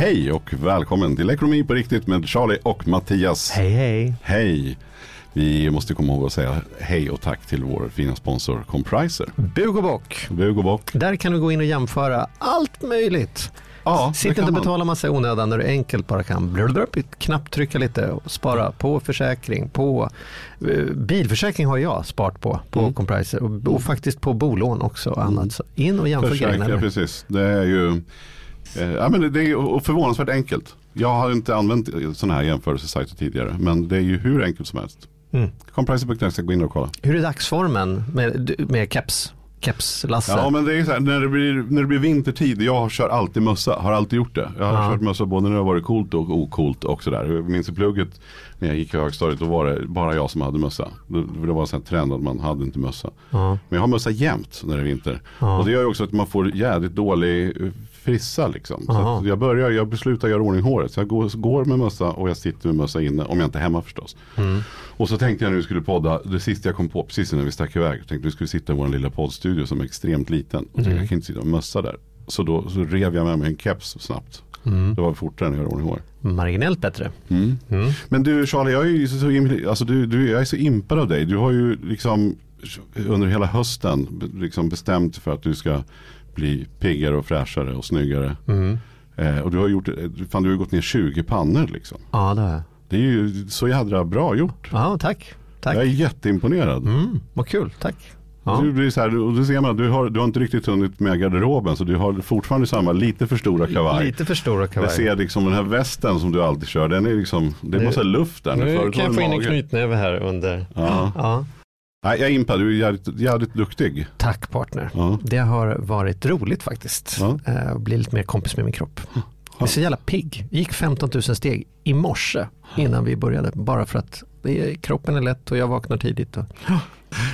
Hej och välkommen till Ekonomi på riktigt med Charlie och Mattias. Hej hej. Hej. Vi måste komma ihåg att säga hej och tack till vår fina sponsor Compriser. Bug och bock. Bug och bock. Där kan du gå in och jämföra allt möjligt. Ja, Sitt inte och betala massa i onödan när du enkelt bara kan knapptrycka lite och spara på försäkring, på eh, bilförsäkring har jag sparat på, på Mm. Compriser och, och faktiskt på bolån också och annat. Så in och jämför grejerna. precis. Det är ju ja, men det- är förvånansvärt enkelt. Jag har inte använt sådana här jämförelsesajter tidigare. Men det är ju hur enkelt som helst. Mm. Compriser.net ska gå in och kolla. Hur är dagsformen med, med keps? Keps-Lasse? Ja men det är så här, när det, blir, när det blir vintertid, jag kör alltid mössa, har alltid gjort det. Jag har Ja. kört mössa både när det har varit coolt och ocoolt och sådär. Jag minns i plugget när jag gick i högstadiet, då var det bara jag som hade mössa. Det, var en trend att man hade inte mössa. Ja. Men jag har mössa jämt när det är vinter. Ja. Och det gör ju också att man får jävligt dålig eh, frissa liksom. Så jag börjar, jag beslutar göra ordning håret. Så jag går, går med mössa och jag sitter med mössa inne, om jag inte är hemma förstås. Mm. Och så tänkte jag nu skulle podda, det sista jag kom på precis innan vi stack iväg. Jag tänkte vi skulle sitta i vår lilla poddstudio som är extremt liten. Och tänkte, Mm. jag kan inte sitta och mössa där. Så då så rev jag med mig en keps snabbt. Mm. Det var fortare än att göra ordning hår. Marginellt bättre. Mm. Mm. Men du Charlie, jag är så, alltså, du, du, jag är så impad av dig. Du har ju liksom under hela hösten liksom bestämt för att du ska bli piggare och fräschare och snyggare. Mm. Eh, och du har gjort, fan du har gått ner 20 pannor liksom. Ja, det har jag. Det är ju så jädra bra gjort. Ja, tack. tack. Jag är jätteimponerad. Mm, vad kul, tack. Ja. Du blir så här, och då ser man du har, du har inte riktigt hunnit med garderoben så du har fortfarande samma lite för stora kavaj. Lite för stora Jag kavaj. ser liksom den här västen som du alltid kör, den är liksom, det är Nu- massa luft där. Nu Förut kan jag få in en knytnäve här under. Ja. Ja. Nej, jag är impad, du är jävligt, jävligt duktig. Tack partner. Ja. Det har varit roligt faktiskt. Ja. Eh, Att bli lite mer kompis med min kropp. Jag är så jävla pigg. Gick 15 000 steg i morse innan vi började. Bara för att kroppen är lätt och jag vaknar tidigt. Och...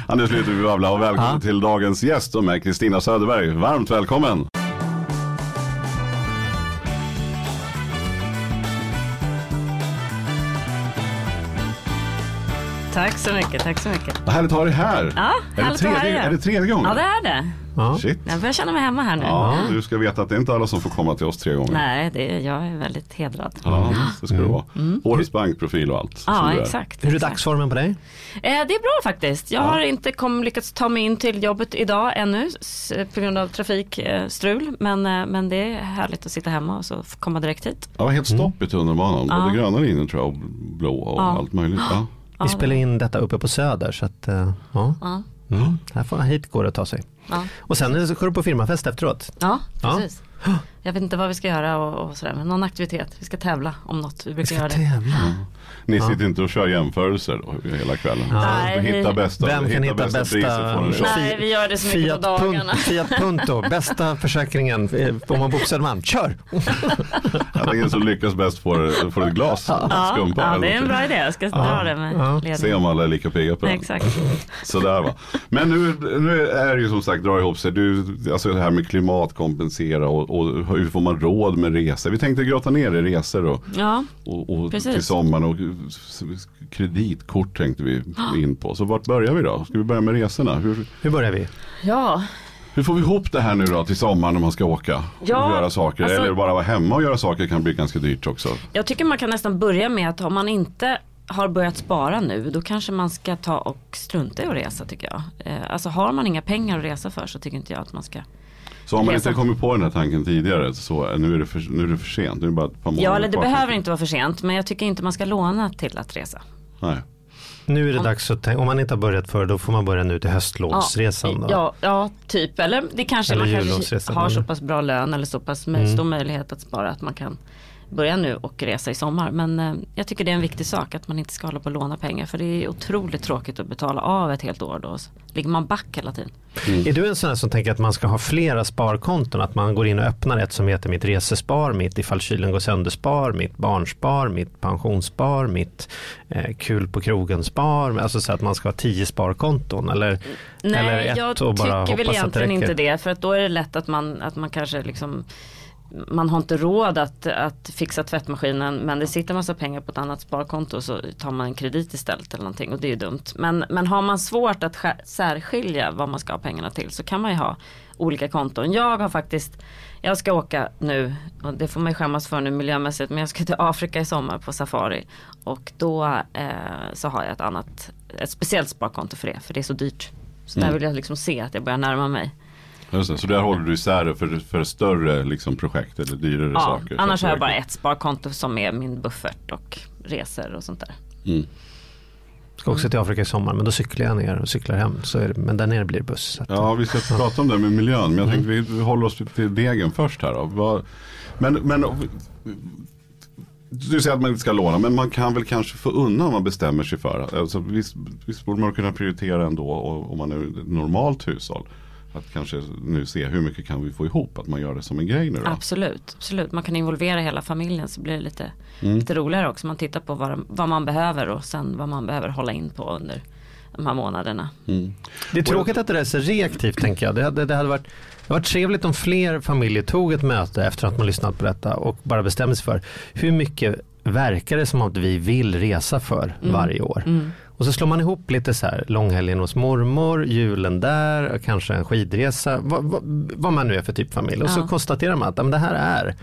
Ja, nu slutar vi babbla och välkommen Ja. till dagens gäst som är Kristina Söderberg. Varmt välkommen! Tack så mycket, tack så mycket. Vad härligt att ha dig här. Ja, är, det tredje, här. är det tredje gången? Ja, det är det. Ja. Shit. Jag börjar känna mig hemma här nu. Ja, du ska veta att det är inte alla som får komma till oss tre gånger. Nej, det är, jag är väldigt hedrad. Ja, det ska det vara. Årets bankprofil och allt. Mm. Ja, du exakt. Hur är dagsformen på dig? Eh, det är bra faktiskt. Jag har inte kom, lyckats ta mig in till jobbet idag ännu på grund av trafikstrul. Men, eh, men det är härligt att sitta hemma och så komma direkt hit. Det var helt stopp i tunnelbanan. Ja. Både gröna linjen tror jag och blå och Ja. allt möjligt. Vi spelar in detta uppe på Söder så att eh, ja. Mm. Här får, hit går det att ta sig. ja. Och sen går du på firmafest efteråt. ja Ja. Jag vet inte vad vi ska göra och, och sådär, men någon aktivitet. Vi ska tävla om något. Vi brukar göra det. Tävla. Ni sitter inte och kör jämförelser då, hela kvällen. Nej, hitta vi- bästa, Vem kan hitta bästa- priset får en shot. Nej, vi gör det så mycket på dagarna. Fiat Punto, bästa försäkringen eh, om man bor på Södermalm. Kör! Ja, Den som lyckas bäst får, får ett glas Ja, skumpa. ja, det är en bra idé. Jag ska dra det med Ja. Se om alla är lika pigga på den. Exakt. Sådär va. Men nu, nu är det ju som sagt dra ihop sig. Du, alltså det här med klimatkompensera och, och hur får man råd med resor. Vi tänkte grotta ner i resor och, Ja, och, och till sommaren och kreditkort tänkte vi in på. Så vart börjar vi då? Ska vi börja med resorna? Hur, Hur börjar vi? ja. hur får vi ihop det här nu då till sommaren när man ska åka Ja, och göra saker? alltså- Eller bara vara hemma och göra saker kan bli ganska dyrt också. Jag tycker man kan nästan börja med att om man inte har börjat spara nu då kanske man ska ta och strunta i att resa tycker jag. Eh, Alltså har man inga pengar att resa för så tycker inte jag att man ska. Så om man inte kommit på den här tanken tidigare så nu är det för, nu är det för sent. Nu är det bara ett par månader Ja eller det kvar. behöver inte vara för sent men jag tycker inte man ska låna till att resa. Nej. Nu är det Om- dags att tänka, om man inte har börjat för då får man börja nu till höstlovsresan. då. Ja, ja, typ. Eller det kanske Eller man kanske har så pass bra lön eller så pass Mm. stor möjlighet att spara att man kan börja nu och resa i sommar. Men eh, jag tycker det är en viktig sak att man inte ska hålla på och låna pengar. För det är otroligt tråkigt att betala av ett helt år då. Så ligger man back hela tiden. Är du en sån här som tänker att man ska ha flera sparkonton? Att man går in och öppnar ett som heter mitt resespar, mitt ifall kylen går sönder spar, mitt barnspar, mitt pensionsspar, mitt eh, kul på krogen spar. Alltså så att man ska ha tio sparkonton eller, eller Nej, ett jag och bara tycker väl hoppas att det egentligen inte det. För att då är det lätt att man, att man kanske liksom man har inte råd att, att fixa tvättmaskinen men det sitter massa pengar på ett annat sparkonto så tar man en kredit istället eller någonting och det är ju dumt. Men, men har man svårt att särskilja vad man ska ha pengarna till så kan man ju ha olika konton. Jag har faktiskt, jag ska åka nu och det får man ju skämmas för nu miljömässigt men jag ska till Afrika i sommar på safari och då eh, så har jag ett annat, ett speciellt sparkonto för det för det är så dyrt. Så mm. där vill jag liksom se att jag börjar närma mig. Just det, så där håller du isär det för, för större liksom, projekt eller dyrare ja, saker? Annars har jag bara ett sparkonto som är min buffert och resor och sånt där. Mm. Ska också till Afrika i sommar men då cyklar jag ner och cyklar hem. Så det, men där nere blir det buss. Att, ja vi ska ja. prata om det med miljön men jag tänkte mm. vi håller oss till degen först här då. Men, men du säger att man inte ska låna men man kan väl kanske få undan om man bestämmer sig för. Alltså, visst, visst borde man kunna prioritera ändå om man är ett normalt hushåll att kanske nu se hur mycket kan vi få ihop, att man gör det som en grej nu då? Absolut, absolut. man kan involvera hela familjen så blir det lite, mm. lite roligare också. Man tittar på vad, vad man behöver och sen vad man behöver hålla in på under de här månaderna. Mm. Det är tråkigt att det är så reaktivt tänker jag. Det hade, det hade varit det var trevligt om fler familjer tog ett möte efter att man lyssnat på detta och bara bestämde sig för hur mycket verkar det som att vi vill resa för mm. varje år. Mm. Och så slår man ihop lite så här långhelgen hos mormor, julen där, kanske en skidresa, vad, vad, vad man nu är för typ familj. Och ja. så konstaterar man att men det här är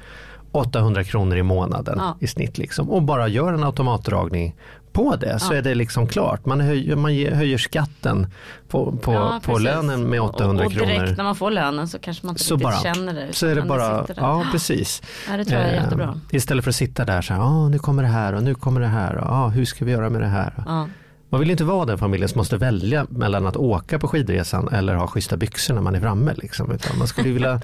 800 kronor i månaden ja. i snitt. Liksom. Och bara gör en automatdragning på det så är det liksom klart. Man höjer, man höjer skatten på, på, ja, på lönen med 800 kronor. Och direkt när man får lönen så kanske man inte så bara, känner det. Så är det bara, ja precis. Ja, det tror jag är eh, jättebra. Istället för att sitta där så här, ah, nu kommer det här och nu kommer det här och ah, hur ska vi göra med det här. Ja. Man vill inte vara den familjen som måste välja mellan att åka på skidresan eller ha schyssta byxor när man är framme. Liksom. Utan man skulle vilja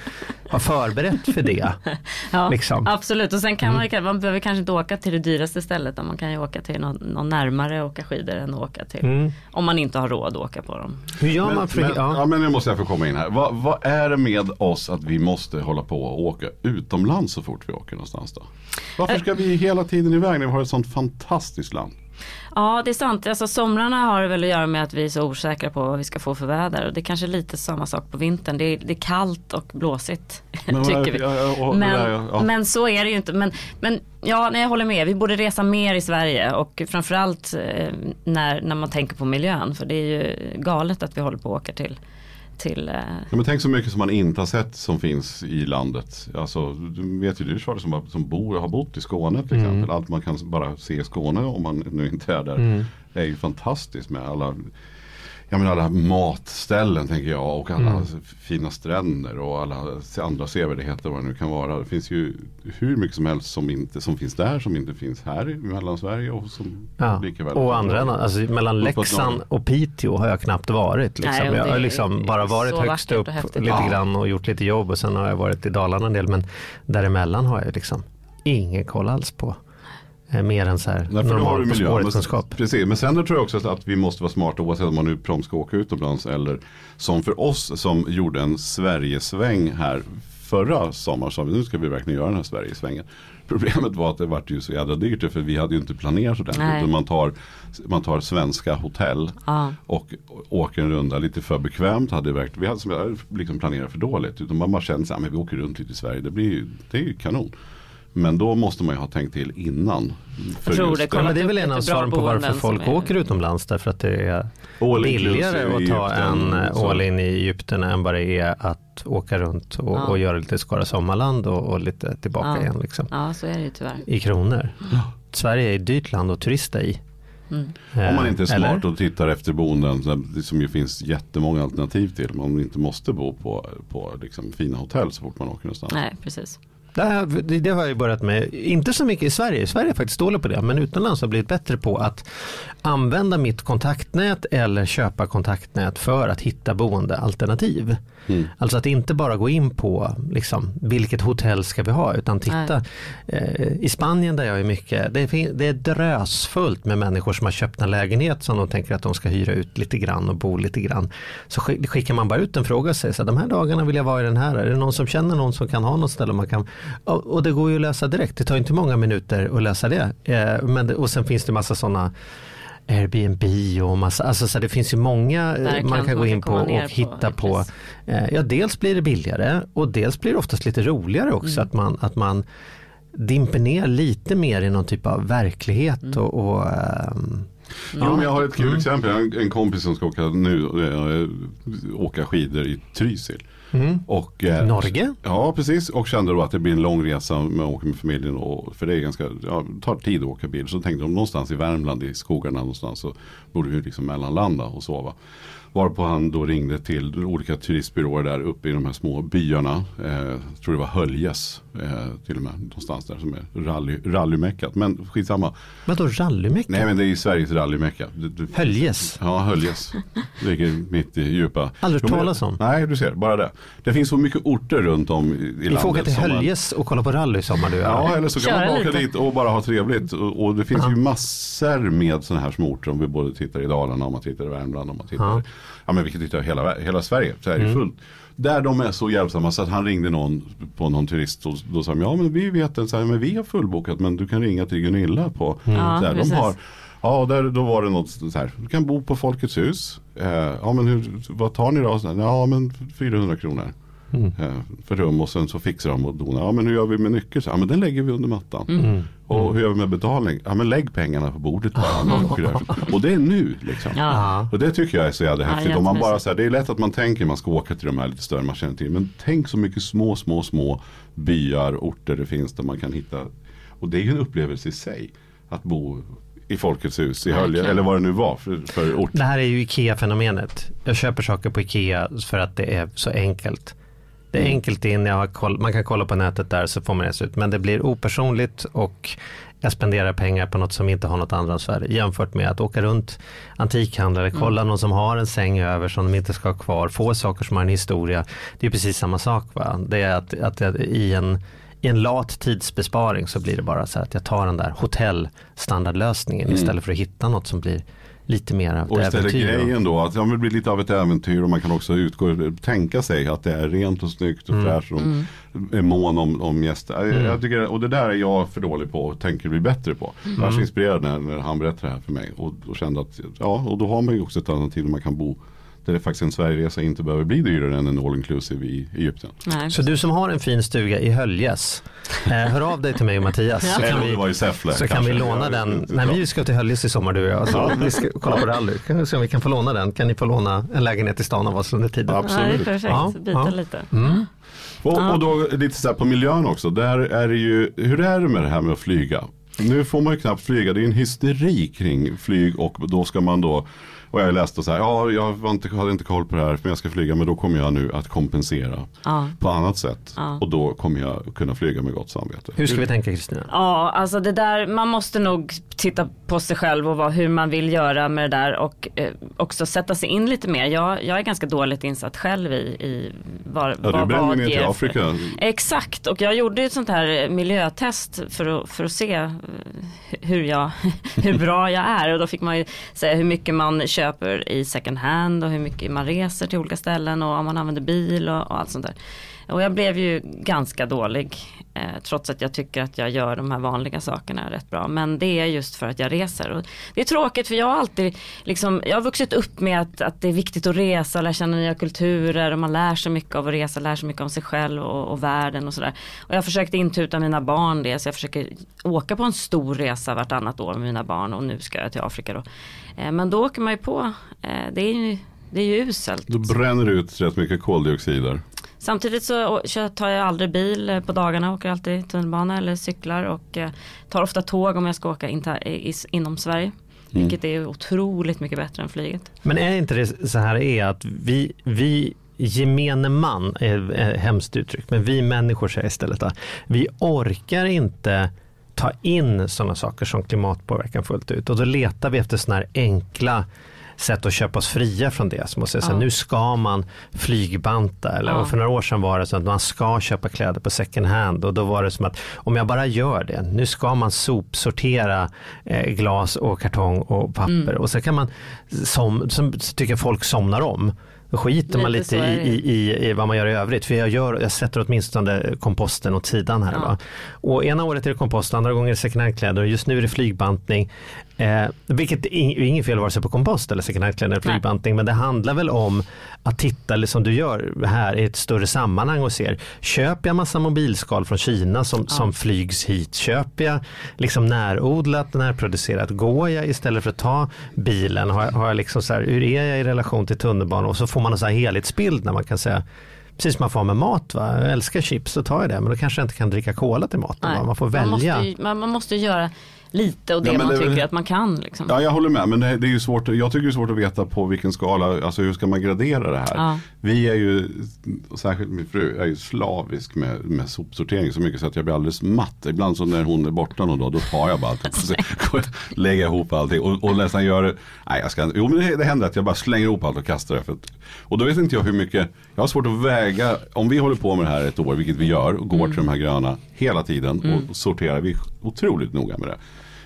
ha förberett för det. ja, liksom. Absolut, och sen kan man, mm. man behöver kanske inte åka till det dyraste stället. Man kan ju åka till någon, någon närmare och åka skidor än att åka till. Mm. Om man inte har råd att åka på dem. Hur gör men, man för men, ja. ja. men nu måste jag få komma in här. Vad, vad, är det med oss att vi måste hålla på och åka utomlands så fort vi åker någonstans då? Varför ska vi hela tiden iväg när vi har ett sånt fantastiskt land? Ja det är sant. Alltså, somrarna har väl att göra med att vi är så osäkra på vad vi ska få för väder. Och det är kanske lite samma sak på vintern. Det är, det är kallt och blåsigt. Men, tycker vi. Men, men, så är det ju inte. Men, men ja, nej, jag håller med. Vi borde resa mer i Sverige. Och framförallt eh, när, när man tänker på miljön. För det är ju galet att vi håller på att åka till till... Eh... Ja, men tänk så mycket som man inte har sett som finns i landet. Alltså, du vet ju du Charlie som, som bor, har bott i Skåne till mm. exempel. Allt man kan bara se i Skåne om man nu inte är där. Mm. är ju fantastiskt med alla jag menar alla matställen tänker jag och alla mm. fina stränder och alla andra sevärdheter vad det nu kan vara. Det finns ju hur mycket som helst som, inte, som finns där som inte finns här i Mellansverige. Och som ja. lika och andra, alltså, mellan Leksand och Piteå har jag knappt varit. Liksom. Nej, jag har liksom bara varit högst upp lite ja. grann och gjort lite jobb och sen har jag varit i Dalarna en del men däremellan har jag liksom ingen koll alls på. Eh, mer än så här Nej, normal spårvetenskap. Precis, men sen tror jag också att vi måste vara smarta oavsett om man nu prompt ska åka utomlands eller som för oss som gjorde en Sverigesväng här förra sommaren sa vi nu ska vi verkligen göra den här Sverigesvängen. Problemet var att det vart ju så jävla dyrt för vi hade ju inte planerat ordentligt. Man tar, man tar svenska hotell ah. och åker en runda lite för bekvämt. Hade verkt, vi hade liksom planerat för dåligt. Utan man bara kände att vi åker runt lite i Sverige. Det, blir, det är ju kanon. Men då måste man ju ha tänkt till innan. För tror det, ja, men det är väl en av svaren på varför folk är... åker utomlands. Därför att det är all billigare att ta en all in i Egypten än vad det är att åka runt och, ja. och göra lite Skara Sommarland och, och lite tillbaka ja. igen. Liksom. Ja, så är det ju tyvärr. I kronor. Sverige är ett dyrt land att turista i. Mm. Om man inte är smart Eller? och tittar efter boenden som ju finns jättemånga alternativ till. Man inte måste bo på, på liksom fina hotell så fort man åker någonstans. Nej, precis. Det, det har jag börjat med, inte så mycket i Sverige, Sverige är faktiskt dålig på det, men utomlands har jag blivit bättre på att använda mitt kontaktnät eller köpa kontaktnät för att hitta boendealternativ. Mm. Alltså att inte bara gå in på liksom, vilket hotell ska vi ha utan titta. Eh, I Spanien där jag är mycket, det är, det är drösfullt med människor som har köpt en lägenhet som de tänker att de ska hyra ut lite grann och bo lite grann. Så skickar man bara ut en fråga och säger så här, de här dagarna vill jag vara i den här. Är det någon som känner någon som kan ha något ställe man kan och det går ju att läsa direkt, det tar inte många minuter att läsa det. Eh, men, och sen finns det massa sådana Airbnb och massa, alltså så det finns ju många eh, Verkligen, man kan gå in kan på och på hitta på. pris. Eh, Ja, dels blir det billigare och dels blir det oftast lite roligare också Mm. att, man, att man dimper ner lite mer i någon typ av verklighet Mm. och, och ehm, Jo, men jag har ett kul Mm. exempel. En, en kompis som ska åka nu, äh, åka skidor i Trysil. Mm. Och, eh, Norge? Ja, precis. Och kände då att det blir en lång resa med att åka med familjen. Och, för det är ganska, ja, tar tid att åka bil. Så tänkte de någonstans i Värmland i skogarna någonstans så borde vi liksom mellanlanda och sova. Varpå han då ringde till olika turistbyråer där uppe i de här små byarna. Eh, jag tror det var Höljes eh, till och med. Någonstans där som är rally, rallymeckat. Men skitsamma. Vadå rallymecka? Nej men det är Sveriges rallymecka. Höljes? Ja, Höljes. Ligger mitt i djupa. Aldrig hört talas om. Nej, du ser, bara det. Det finns så mycket orter runt om i, i landet. Vi får åka till Höljes och kolla på rally i sommar du. Ja, eller så kan Köra man åka lite. dit och bara ha trevligt. Och, och det finns Ja. ju massor med sådana här små orter. Om vi både tittar i Dalarna, om man tittar i Värmland, om man tittar, Ja. Ja. men vi kan titta i hela, hela Sverige. Så är det Mm. fullt. Där de är så hjälpsamma så att han ringde någon på någon turist och då sa de, ja men vi vet att så här, men vi har fullbokat men du kan ringa till Gunilla på. Mm. Ja, så här, de har, ja där, då var det något så här, du kan bo på Folkets hus. Eh, ja men hur, vad tar ni då? Så här, Ja men 400 kronor. Mm. Eh, för rum och sen så fixar de och donar. Ja men hur gör vi med nyckeln? Ja men den lägger vi under mattan. Mm. Och hur gör vi med betalning? Ja men lägg pengarna på bordet bara. och det är nu liksom. Ja. Ja. Och det tycker jag är så jävla Ja, häftigt. Om man bara så här, det är lätt att man tänker man ska åka till de här lite större man känner till. Men tänk så mycket små, små, små byar, orter det finns där man kan hitta. Och det är ju en upplevelse i sig. Att bo i Folkets hus i Hölje, eller vad det nu var för, för ort. Det här är ju IKEA-fenomenet. Jag köper saker på IKEA för att det är så enkelt. Det är Mm. enkelt in, jag har koll, man kan kolla på nätet där så får man det ut. Men det blir opersonligt och jag spenderar pengar på något som inte har något andrahandsvärde jämfört med att åka runt antikhandlare, Mm. kolla någon som har en säng över som de inte ska ha kvar, få saker som har en historia. Det är precis samma sak. Va? Det är att, att i en i en lat tidsbesparing så blir det bara så att jag tar den där hotellstandardlösningen Mm. istället för att hitta något som blir lite mer av Och ett istället äventyr. och- grejen då att ja, det blir lite av ett äventyr och man kan också utgå, tänka sig att det är rent och snyggt och Mm. fräscht och är mån om, om gäster. Jag- Jag tycker, och det där är jag för dålig på och tänker bli bättre på. Jag var så inspirerad när, när han berättade det här för mig och, och kände att ja, och då har man ju också ett alternativ där man kan bo där det faktiskt en Sverigeresa inte behöver bli dyrare än en all inclusive i Egypten. Nej. Så du som har en fin stuga i Höljes, eh, hör av dig till mig och Mattias så Eller kan var vi, i Säffle. så kan vi låna Jag den. Nej, vi ska till Höljes i sommar du och jag. Så vi ska kolla på rally. Kan vi se om vi kan få låna den. Kan ni få låna en lägenhet i stan av oss under tiden? Ja, det är Absolut. perfekt. Ja, Byta ja. lite. Mm. Och, och då lite så här på miljön också. Där är det ju, hur är det med det här med att flyga? Nu får man ju knappt flyga. Det är en hysteri kring flyg och då ska man då och jag läste så här, ja jag var inte, hade inte koll på det här men jag ska flyga men då kommer jag nu att kompensera Ja. på annat sätt. Ja. Och då kommer jag kunna flyga med gott samvete. Hur ska vi tänka Kristina? Ja, alltså det där, man måste nog titta på sig själv och vad, hur man vill göra med det där och eh, också sätta sig in lite mer. Jag, jag är ganska dåligt insatt själv i, i var, Ja, vad, vad ner till Afrika. Exakt, och jag gjorde ett sånt här eh, miljötest för att, för att se eh, hur, jag, hur bra jag är. Och då fick man ju säga hur mycket man köper i second hand och hur mycket man reser till olika ställen och om man använder bil och, och allt sånt där. Och jag blev ju ganska dålig eh, trots att jag tycker att jag gör de här vanliga sakerna rätt bra. Men det är just för att jag reser. Och det är tråkigt för jag har alltid liksom, jag har vuxit upp med att, att det är viktigt att resa, och lära känna nya kulturer och man lär sig mycket av att resa, lär sig mycket om sig själv och, och världen och sådär. Och jag försökte intuta mina barn det, så jag försöker åka på en stor resa vartannat år med mina barn och nu ska jag till Afrika då. Eh, men då åker man ju på, eh, det är ju det är ju uselt. Då bränner du ut rätt mycket koldioxid där. Samtidigt så tar jag aldrig bil eh, på dagarna, åker alltid tunnelbana eller cyklar och eh, tar ofta tåg om jag ska åka inom Sverige. Vilket är otroligt mycket bättre än flyget. Men är inte det så här är att vi, vi gemene man, är, är hemskt uttryck, men vi människor säger istället att vi orkar inte ta in sådana saker som klimatpåverkan fullt ut och då letar vi efter sådana här enkla sätt att köpa oss fria från det. Som att säga så Ja. nu ska man flygbanta eller Ja. för några år sedan var det så att man ska köpa kläder på second hand och då var det som att om jag bara gör det, nu ska man sopsortera eh, glas och kartong och papper Mm. och så kan man, som, som tycker folk somnar om. Skiter man Lite lite så i, i, i, i vad man gör i övrigt. För jag, gör, jag sätter åtminstone komposten åt sidan här. Ja. Va? Och ena året är det kompost, andra gånger är det second hand-kläder och just nu är det flygbantning. Eh, vilket är inget fel vare sig på kompost eller second hand eller flygbantning men det handlar väl om att titta, som du gör här, i ett större sammanhang och ser, köper jag massa mobilskal från Kina som, ja. som flygs hit? Köper jag liksom närodlat, närproducerat? Går jag istället för att ta bilen? Har, har jag liksom så här, hur är jag i relation till tunnelbanan? Och så får man en så här helhetsbild när man kan säga Precis som man får med mat. Va? Jag älskar chips så tar jag det men då kanske jag inte kan dricka cola till maten. Man får välja. Man måste, man måste göra lite och det ja, man det, tycker att man kan. Liksom. Ja, jag håller med. Men det, det, är ju svårt. Jag tycker det är svårt att veta på vilken skala, alltså hur ska man gradera det här? Ja. Vi är ju, särskilt min fru, är ju slavisk med, med sopsortering så mycket så att jag blir alldeles matt. Ibland så när hon är borta någon dag, då tar jag bara allt och lägger ihop allting och, och nästan gör det. Nej, jag ska, jo, men det, det händer att jag bara slänger ihop allt och kastar det. För att, och då vet inte jag hur mycket, jag har svårt att väga, om vi håller på med det här ett år, vilket vi gör, och går mm. till de här gröna hela tiden mm. och sorterar, vi är otroligt noga med det.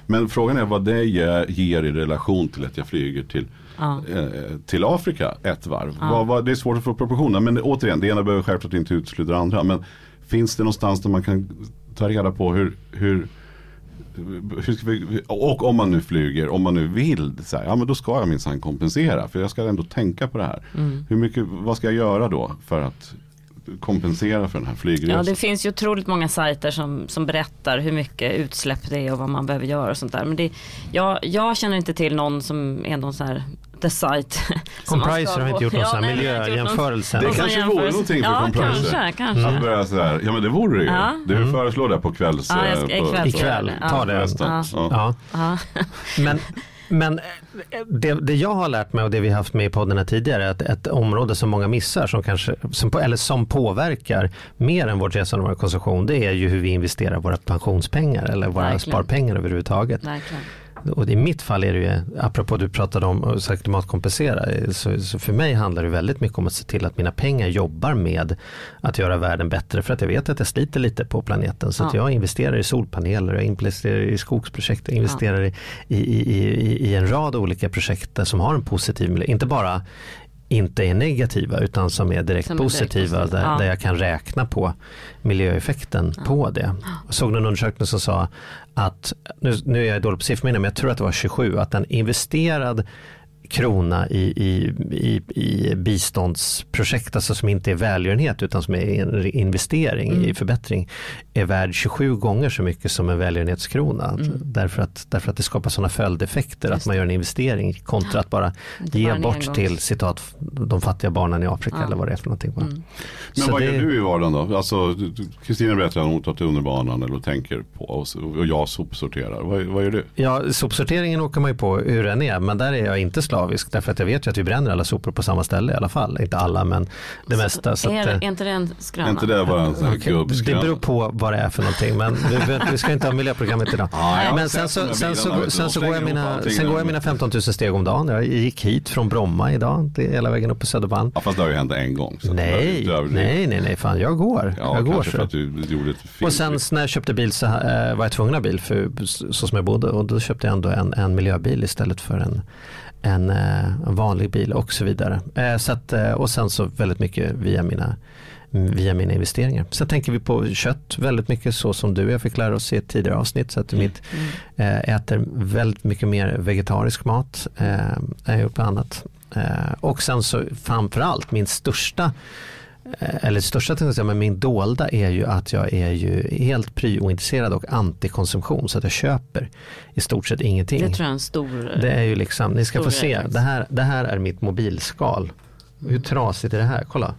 Men frågan är vad det ger, i relation till att jag flyger till, ja. eh, till Afrika ett varv. Ja. Vad, det är svårt att få proportioner men återigen, det ena behöver självklart inte utesluta det andra. Men finns det någonstans där man kan ta reda på hur, hur vi, och om man nu flyger, om man nu vill, så här, ja men då ska jag minsann kompensera. För jag ska ändå tänka på det här. Mm. Hur mycket, vad ska jag göra då för att kompensera för den här flygresan. Ja det finns ju otroligt många sajter som, som berättar hur mycket utsläpp det är och vad man behöver göra och sånt där. Men det, jag, jag känner inte till någon som är någon sån här the site. Compriser har inte gjort någon ja, sån här miljöjämförelse. Det kanske vore någonting för ja, Compriser. Kanske, kanske. Att börja sådär, ja men det vore det ju. Ja. Du mm. föreslår det på kvälls... Ja, jag ska, ikväll, ikväll, ta det. Ja. Ja. Men men eh, det, det, jag har lärt mig och det vi haft med i podden tidigare är att ett område som många missar som kanske, som, eller som påverkar mer än vårt resande och vår konsumtion det är ju hur vi investerar våra pensionspengar eller våra Verkligen. sparpengar överhuvudtaget. Verkligen och i mitt fall är det ju, apropå du pratade om att klimatkompensera, så, så, för mig handlar det väldigt mycket om att se till att mina pengar jobbar med att göra världen bättre för att jag vet att jag sliter lite på planeten. Så ja. att jag investerar i solpaneler, jag investerar i skogsprojekt, jag investerar ja. i, i, i, i, en rad olika projekt som har en positiv miljö, inte bara inte är negativa utan som är direkt som positiva direkt där, ja. där, jag kan räkna på miljöeffekten ja. på det. Jag såg någon undersökning som sa att, nu, nu är jag dålig på siffrorna men jag tror att det var 27, att en investerad krona i, i, i, i biståndsprojekt, alltså som inte är välgörenhet utan som är en investering mm. i förbättring, är värd 27 gånger så mycket som en välgörenhetskrona. Mm. Därför, att, därför att det skapar sådana följdeffekter Just. att man gör en investering kontra att bara ge bort till citat de fattiga barnen i Afrika ja. eller vad det är för någonting. Mm. Men vad det... gör du i vardagen då? Alltså, Kristina berättade att hon tar tunnelbanan eller tänker på och jag sopsorterar. Vad, vad gör du? Ja, sopsorteringen åker man ju på hur den är men där är jag inte slavisk därför att jag vet ju att vi bränner alla sopor på samma ställe i alla fall. Inte alla men det så, mesta. Så är, att, är inte det en skröna? Inte det bara en sån Det beror på vad det är för någonting men vi, vi ska inte ha miljöprogrammet idag. Ah, men sen så, sen så, sen så går jag mina, sen går jag mina 15 000 steg om dagen. Jag gick hit från Bromma idag, det är hela vägen upp på Södermalm. Ja, fast det har ju hänt en gång. nej, nej, nej, nej, fan jag går. Ja, jag går så. för att du gjorde ett Och sen när jag köpte bil så äh, var jag tvungen att ha bil för, så som jag bodde och då köpte jag ändå en, en miljöbil istället för en en, eh, en vanlig bil och så vidare. Eh, så att, eh, och sen så väldigt mycket via mina, via mina investeringar. Sen tänker vi på kött väldigt mycket så som du och jag fick lära oss i ett tidigare avsnitt. Så att mm. mitt äter väldigt mycket mer vegetarisk mat. Jag har gjort annat. Och sen så framförallt min största eller det största tendensen med min dolda är ju att jag är ju helt pryointresserad och antikonsumtion så att jag köper i stort sett ingenting. Det tror jag är en stor Det är ju liksom, ni ska få se, det här, det här är mitt mobilskal. Hur trasigt är det här? Kolla.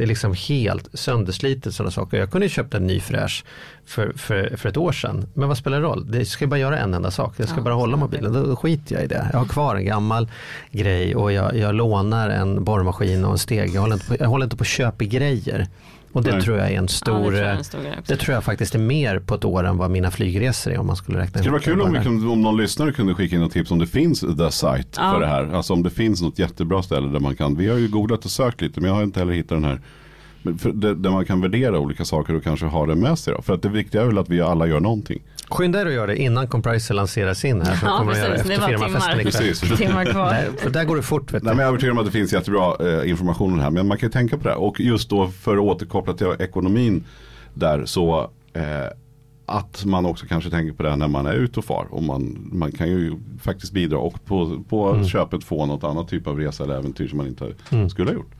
Det är liksom helt sönderslitet sådana saker. Jag kunde köpt en ny fräsch för, för, för ett år sedan. Men vad spelar det roll? Det ska bara göra en enda sak. Jag ska ja, bara hålla mobilen. Då, då skiter jag i det. Jag har kvar en gammal grej och jag, jag lånar en borrmaskin och en steg. Jag håller inte på, jag håller inte på att köpa grejer. Och det Nej. tror jag är en stor, ja, det, tror en stor det tror jag faktiskt är mer på ett år än vad mina flygresor är om man skulle räkna Det skulle vara kul om, kunde, om någon lyssnare kunde skicka in ett tips om det finns the site ja. för det här. Alltså om det finns något jättebra ställe där man kan, vi har ju googlat och sökt lite men jag har inte heller hittat den här där man kan värdera olika saker och kanske ha det med sig. Då. För att det viktiga är väl att vi alla gör någonting. Skynda er att göra det innan Compriser lanserar sin här. ja, kommer precis, göra efter firmafesten ikväll. Timmar kvar. Där, där går det fort. Vet Nej, men jag är övertygad om att det finns jättebra eh, information det här. Men man kan ju tänka på det här. Och just då för att återkoppla till ekonomin där så eh, att man också kanske tänker på det när man är ute och far. Och man, man kan ju faktiskt bidra och på, på Mm. köpet få något annat typ av resa eller äventyr som man inte Mm. skulle ha gjort.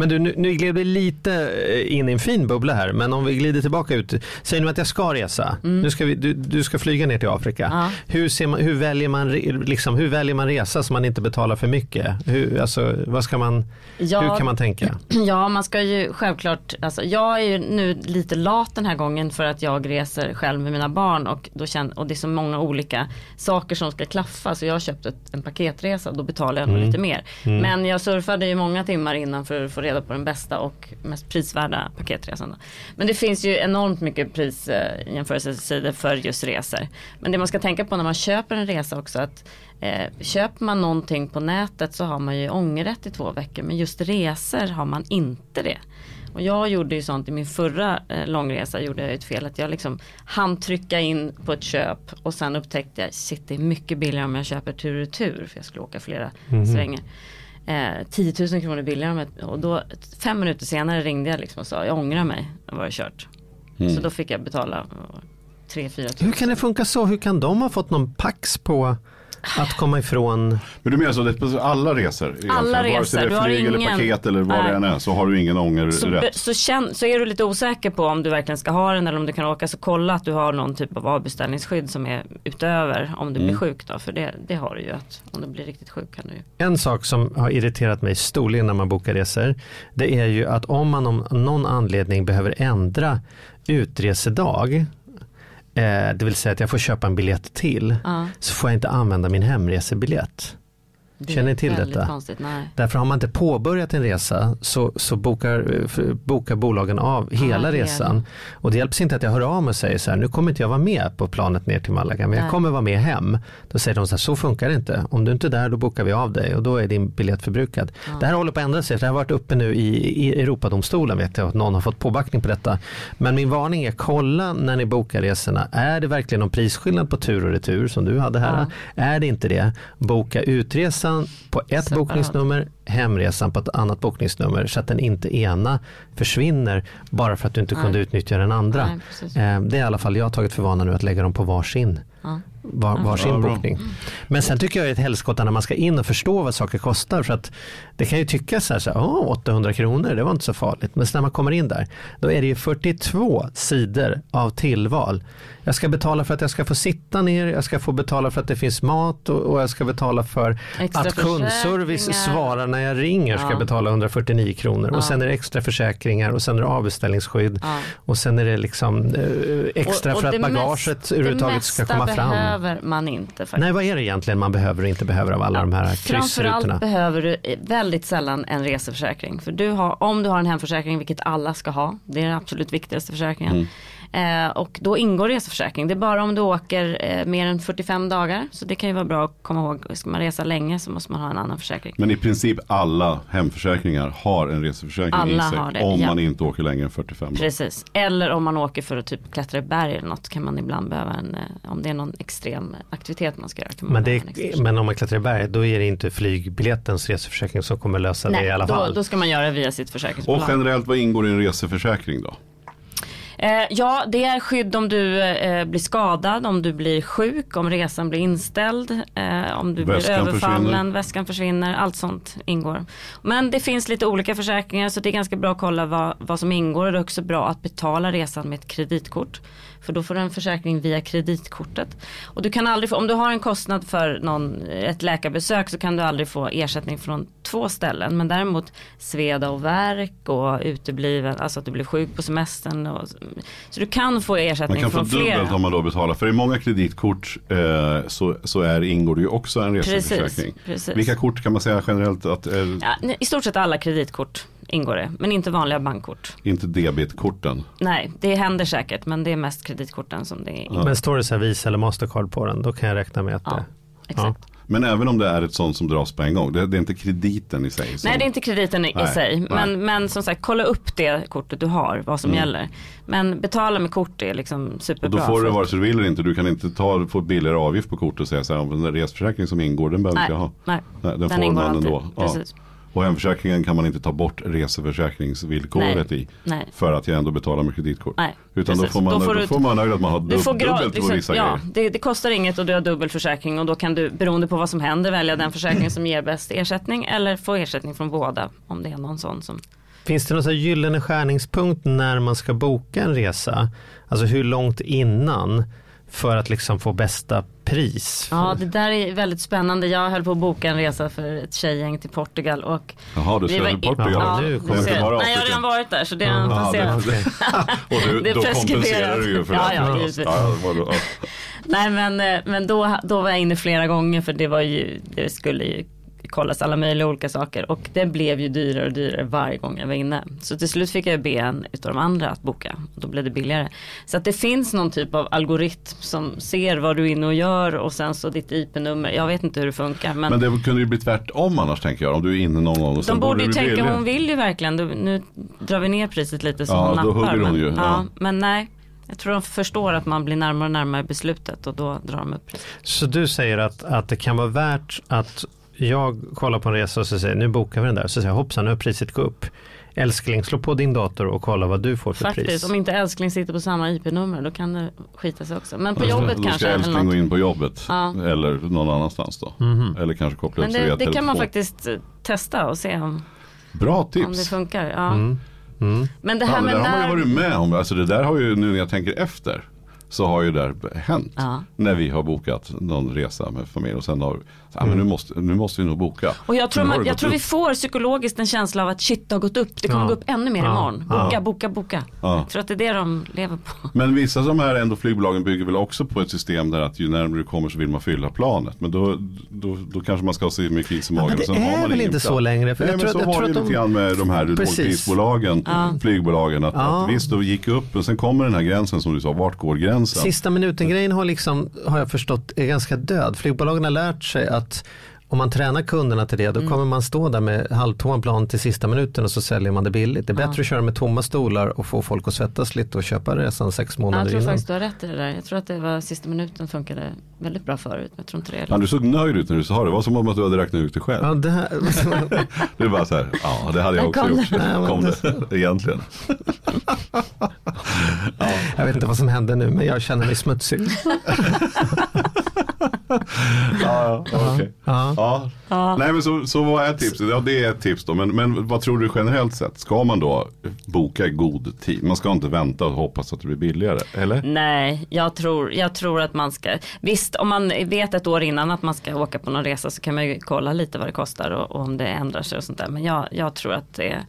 Men du, nu, nu gled vi lite eh, in i en fin bubbla här, men om vi glider tillbaka ut. Säg nu att jag ska resa. Nu ska vi, du, du ska flyga ner till Afrika. Ja. Hur, man, hur, väljer man, liksom, hur väljer man resa så man inte betalar för mycket? Hur, alltså, vad ska man, Ja. Hur kan man tänka? Ja, man ska ju självklart, alltså, jag är ju nu lite lat den här gången för att jag reser själv med mina barn och, då känner, och det är så många olika saker som ska klaffa så jag har köpt ett, en paketresa då betalar jag nog lite mer. Men jag surfade ju många timmar innan för att få reda på den bästa och mest prisvärda paketresan. Men det finns ju enormt mycket prisjämförelsesidor för just resor. Men det man ska tänka på när man köper en resa också att Eh, köper man någonting på nätet så har man ju ångerrätt i två veckor men just resor har man inte det. Och jag gjorde ju sånt i min förra eh, långresa gjorde jag ett fel att jag liksom hann trycka in på ett köp och sen upptäckte jag shit det är mycket billigare om jag köper tur och retur för jag skulle åka flera svängar. Eh, 10 000 kronor billigare och då fem minuter senare ringde jag liksom och sa jag ångrar mig, då var det kört. Så då fick jag betala eh, 3-4 tusen. Hur kan det funka så? Hur kan de ha fått någon pax på att komma ifrån? Men du menar så, på alla resor? Alla Vare sig resor, det du är har flyg eller ingen- paket eller vad Nej. det än är så har du ingen Så, ångerrätt. be- så, känn, så är du lite osäker på om du verkligen ska ha den eller om du kan åka så kolla att du har någon typ av avbeställningsskydd som är utöver om du blir sjuk då. För det, det har du ju att om du blir riktigt sjuk kan du ju. En sak som har irriterat mig storligen när man bokar resor. Det är ju att om man om någon anledning behöver ändra utresedag. Eh, det vill säga att jag får köpa en biljett till. Ja, Så får jag inte använda min hemresebiljett. Det Känner ni till detta? konstigt. Därför har man inte påbörjat en resa så, så bokar, bokar bolagen av hela hela. resan. Och det hjälps inte att jag hör av mig och säger så här, nu kommer inte jag vara med på planet ner till Malaga, men jag Nej. kommer vara med hem. Då säger de så här, så funkar det inte. Om du inte är där, då bokar vi av dig och då är din biljett förbrukad. Det här håller på att ändra sig, det har varit uppe nu i, i Europadomstolen, vet jag, att någon har fått påbackning på detta. Men min varning är, kolla när ni bokar resorna, är det verkligen någon prisskillnad på tur och retur som du hade här? Är det inte det, boka utresan på ett bokningsnummer, hemresan på ett annat bokningsnummer så att den inte ena försvinner bara för att du inte Nej. kunde utnyttja den andra. Nej. Eh, det är i alla fall jag har tagit för vana nu att lägga dem på varsin. Ja. Var, varsin Ja, bokning. Men sen tycker jag det är ett helskotta när man ska in och förstå vad saker kostar. För att det kan ju tyckas så här, så här "Åh, 800 kronor, det var inte så farligt. Men sen när man kommer in där, då är det ju 42 sidor av tillval. Jag ska betala för att jag ska få sitta ner, jag ska få betala för att det finns mat och, och jag ska betala för Extra att kundservice svarar när jag ringer ska Ja. betala 149 kronor. Ja. Och sen är det extra försäkringar och sen är det avbeställningsskydd. Ja. Och sen är det liksom eh, extra Och- och för att det bagaget mest- överhuvudtaget ska komma Det fram. mesta behöver man inte faktiskt. Nej, vad är det egentligen man behöver och inte behöver av alla de här kryssrutorna? Framförallt behöver du eh, väldigt sällan en reseförsäkring. För du har, om du har en hemförsäkring, vilket alla ska ha, det är den absolut viktigaste försäkringen. Eh, och då ingår reseförsäkring. Det är bara om du åker eh, mer än 45 dagar. Så det kan ju vara bra att komma ihåg. Ska man resa länge så måste man ha en annan försäkring. Men i princip alla hemförsäkringar har en reseförsäkring Alla i sig. har det, om ja. man inte åker längre än 45 dagar. Precis. Eller om man åker för att typ klättra i berg eller något kan man ibland behöva en, eh, om det är någon extrem aktivitet man ska göra. Kan man Men, det, men om man klättrar i berg, då är det inte flygbiljettens reseförsäkring som kommer lösa det i alla då, fall. då ska man göra det via sitt försäkringsbolag. Och generellt, vad ingår i en reseförsäkring då? Eh, ja, det är skydd om du eh, blir skadad, om du blir sjuk, om resan blir inställd, eh, om du Väskan blir överfallen, försvinner. väskan försvinner, allt sånt ingår. Men det finns lite olika försäkringar så det är ganska bra att kolla vad, vad som ingår och det är också bra att betala resan med ett kreditkort. För då får du en försäkring via kreditkortet. Och du kan aldrig få, om du har en kostnad för någon, ett läkarbesök så kan du aldrig få ersättning från två ställen. Men däremot sveda och värk och utebliven, alltså att du blir sjuk på semestern. Och, så du kan få Man ersättning kan få från flera. dubbelt om man då betalar. För i många kreditkort eh, så, så är, ingår det ju också en reseförsäkring. Precis, precis. Vilka kort kan man säga generellt att eh, Ja, I stort sett alla kreditkort ingår det, men inte vanliga bankkort. inte debitkorten? Nej, det händer säkert, men det är mest kreditkorten som det är. Men står det så här Visa eller Mastercard på den, då kan jag räkna med att Ja, det... exakt. Men även om det är ett sånt som dras på en gång. Det, det är inte krediten i sig. Som, Nej det är inte krediten i Nej, sig. Men, men som sagt kolla upp det kortet du har, vad som gäller. Men betala med kort är liksom Mm. och superbra. då får du vare sig du vill eller inte. Du kan inte ta, få billigare avgift på kortet och säga så här. "Om Den där reseförsäkringen som ingår den behöver Nej, jag ha. nej. Nej, den, Den får man ändå. Ja. Och hemförsäkringen kan man inte ta bort reseförsäkringsvillkoret Nej. i. Nej. För att jag ändå betalar med kreditkort. Nej, Utan då får man, Då då får får, du- man nöjd att man har Du dub, får gra- dubbelt på liksom, vissa ja, grejer. det, det kostar inget och du har dubbel försäkring och då kan du beroende på vad som händer välja den försäkring som ger bäst ersättning eller få ersättning från båda om det är någon sån som Finns det någon gyllene skärningspunkt när man ska boka en resa? Alltså hur långt innan för att liksom få bästa pris? Ja det där är väldigt spännande. Jag höll på att boka en resa för ett tjejgäng till Portugal och Jaha, du vi ska var till Portugal? Ja, Ja, nu du kommer inte bara Nej jag har redan varit där så det är Jaha, passerat. det, och du, Det är då kompenserar du ju för Ja, det. ja? Ja. Nej men, eh, men då, då var jag inne flera gånger för det var ju, det skulle ju kollas alla möjliga olika saker och det blev ju dyrare och dyrare varje gång jag var inne. Så till slut fick jag be en utav de andra att boka och då blev det billigare. Så att det finns någon typ av algoritm som ser vad du är inne och gör och sen så ditt IP-nummer. Jag vet inte hur det funkar men, Men det kunde ju bli tvärtom annars tänker jag. Om du är inne någon gång och sen de borde ju tänka, billigare. hon vill ju verkligen, nu drar vi ner priset lite så Ja, hon då nappar. hugger hon men, ju, ja. ja. men nej, jag tror de förstår att man blir närmare och närmare beslutet och då drar de upp priset. Så du säger att, att det kan vara värt att jag kollar på en resa och så säger nu bokar vi den där. Så säger jag hoppsan nu har priset gått upp. Älskling slå på din dator och kolla vad du får för Faktiskt, pris. om inte älskling sitter på samma IP-nummer då kan det skita sig också. Men på Då ska- jobbet då kanske. ska Eller älskling gå in på jobbet. Ja. Eller någon annanstans då. Mhm. Eller kanske koppla upp sig det, via det kan man faktiskt eh, testa och se om, Bra om det tips. funkar. Ja. Mm. Mm. Men det här Ja, men med det har man ju varit med om. Alltså det där har ju nu när jag tänker efter. Så har ju det där hänt. Ja. När vi har bokat någon resa med familj. Och sen har ja, Mm. men nu, måste, nu måste vi nog boka. Och jag tror, man, det jag tror vi får psykologiskt en känsla av att shit det har gått upp. Det kommer Ja. gå upp ännu mer Ja. imorgon. Ja. Boka, boka, boka. Ja. Tror att det är det de lever på. Men vissa av de här ändå flygbolagen bygger väl också på ett system där att ju närmare du kommer så vill man fylla planet. Men då, då, då kanske man ska ha så mycket is i Ja, magen. men och det är man väl inte så längre, för Nej, jag men tror så att- jag var tror det lite de- grann med de här lågprisbolagen, Ja. flygbolagen. Att, Ja. att visst, då gick upp och sen kommer den här gränsen som du sa, vart går gränsen? Sista minuten-grejen har, liksom, har jag förstått är ganska död. Flygbolagen har lärt sig att om man tränar kunderna till det då kommer man stå där med halvtomma plan till sista minuten och så säljer man det billigt. Det är bättre att köra med tomma stolar och få folk att svettas lite och köpa resan sex Ja, månader jag tror innan. faktiskt du har rätt i det där. Jag tror att det var sista minuten funkade väldigt bra förut. Jag tror inte det är Ja, du såg nöjd ut när du sa det. Det var som om att du hade räknat ut det själv. Ja, det här, Du bara så här, ja det hade jag också kom gjort. det. Nej, Kom det- egentligen. jag vet inte vad som hände nu men jag känner mig smutsig. Ja, ja, okej. Ja. Ja. Ja. Nej men så, så vad är tipset? Ja det är ett tips då. Men, men vad tror du generellt sett? Ska man då boka i god tid? Man ska inte vänta och hoppas att det blir billigare. Eller? Nej, jag tror, jag tror att man ska, visst om man vet ett år innan att man ska åka på någon resa så kan man ju kolla lite vad det kostar och, och om det ändrar sig och sånt där. Men jag, jag tror att det är,